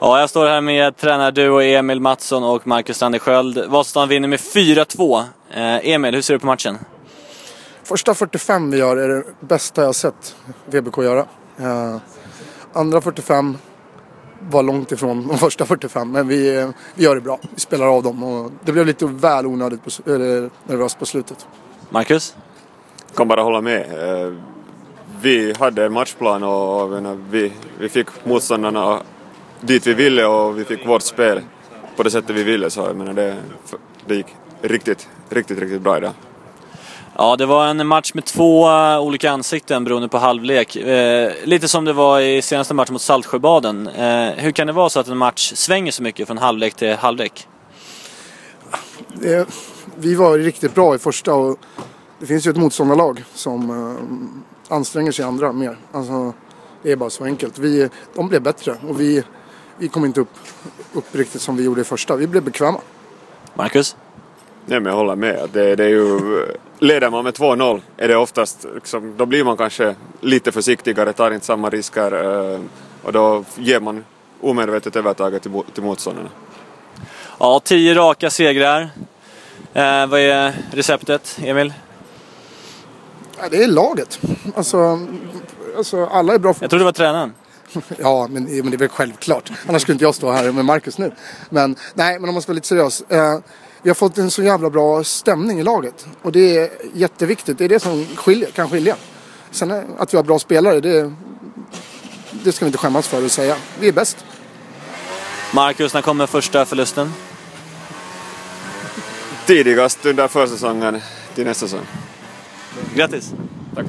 Ja, jag står här med tränarduo Emil Mattsson och Marcus Strandesköld. Vasastan vinner med 4-2. Eh, Emil, hur ser du på matchen? Första 45 vi gör är det bästa jag sett VBK göra. Eh, andra 45 var långt ifrån de första 45 men vi, vi gör det bra. Vi spelar av dem och det blev lite väl onödigt på, eller, nervöst på slutet. Marcus? kan bara hålla med. Eh, Vi hade matchplan och jag vi fick motståndarna dit vi ville och vi fick vårt spel på det sättet vi ville så jag menar, det, det gick riktigt, riktigt, riktigt bra idag. Ja, det var en match med två eh, olika ansikten beroende på halvlek. Eh, lite som det var i senaste matchen mot Saltsjöbaden. Eh, hur kan det vara så att en match svänger så mycket från halvlek till halvlek? Det, vi var riktigt bra i första och det finns ju ett motståndarlag som eh, anstränger sig andra mer. Alltså, det är bara så enkelt. Vi, de blev bättre och vi, vi kom inte upp, upp riktigt som vi gjorde i första. Vi blev bekväma. Marcus? Nej men jag håller med. Det, det är ju, leder man med 2-0 är det oftast, liksom, då blir man kanske lite försiktigare, tar inte samma risker eh, och då ger man omedvetet övertaget till, till motståndarna. Ja, tio raka segrar. Eh, vad är receptet, Emil? Ja, det är laget. Alltså, alltså alla är bra. Jag trodde det var tränaren. Ja, men, men det är väl självklart. Annars skulle inte jag stå här med Marcus nu. Men nej, men om man ska vara lite seriös. Eh, vi har fått en så jävla bra stämning i laget. Och det är jätteviktigt. Det är det som skiljer, kan skilja. Sen eh, att vi har bra spelare, det, det ska vi inte skämmas för att säga. Vi är bäst. Marcus, när kommer första förlusten? Tidigast under försäsongen till nästa säsong. Grattis! Tack.